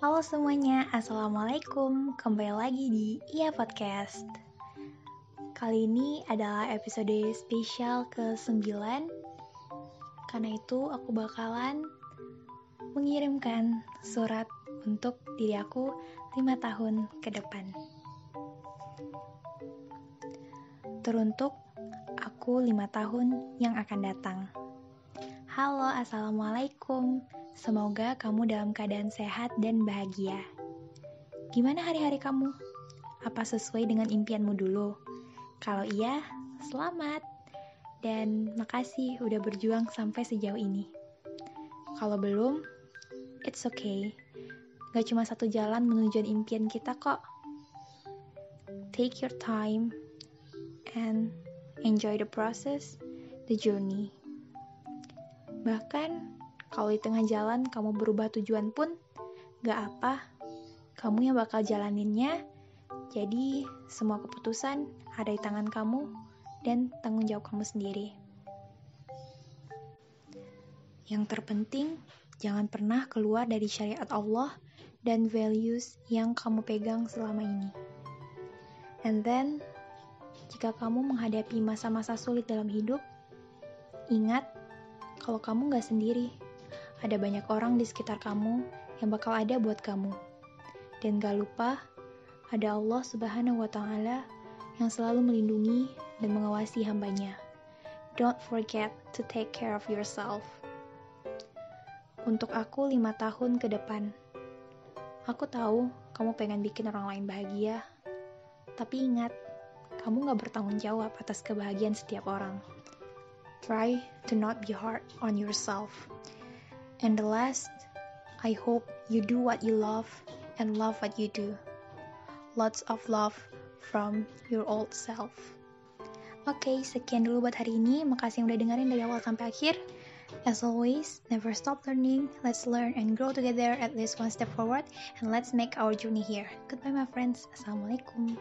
Halo semuanya, Assalamualaikum. Kembali lagi di Iya Podcast. Kali ini adalah episode spesial ke-9 Karena itu aku bakalan mengirimkan surat untuk diri aku 5 tahun ke depan. Teruntuk aku 5 tahun yang akan datang Halo, Assalamualaikum Semoga kamu dalam keadaan sehat dan bahagia. Gimana hari-hari kamu? Apa sesuai dengan impianmu dulu? Kalau iya, selamat. Dan makasih udah berjuang sampai sejauh ini. Kalau belum, it's okay. Gak cuma satu jalan menuju impian kita kok. Take your time and enjoy the process, the journey. Bahkan kalau di tengah jalan kamu berubah tujuan pun, gak apa, kamu yang bakal jalaninnya. Jadi, semua keputusan ada di tangan kamu dan tanggung jawab kamu sendiri. Yang terpenting, jangan pernah keluar dari syariat Allah dan values yang kamu pegang selama ini. And then, jika kamu menghadapi masa-masa sulit dalam hidup, ingat kalau kamu gak sendiri ada banyak orang di sekitar kamu yang bakal ada buat kamu. Dan gak lupa, ada Allah Subhanahu wa Ta'ala yang selalu melindungi dan mengawasi hambanya. Don't forget to take care of yourself. Untuk aku lima tahun ke depan, aku tahu kamu pengen bikin orang lain bahagia, tapi ingat, kamu gak bertanggung jawab atas kebahagiaan setiap orang. Try to not be hard on yourself. And the last, I hope you do what you love and love what you do. Lots of love from your old self. Oke, okay, sekian dulu buat hari ini. Makasih yang udah dengerin dari awal sampai akhir. As always, never stop learning. Let's learn and grow together at least one step forward. And let's make our journey here. Goodbye, my friends. Assalamualaikum.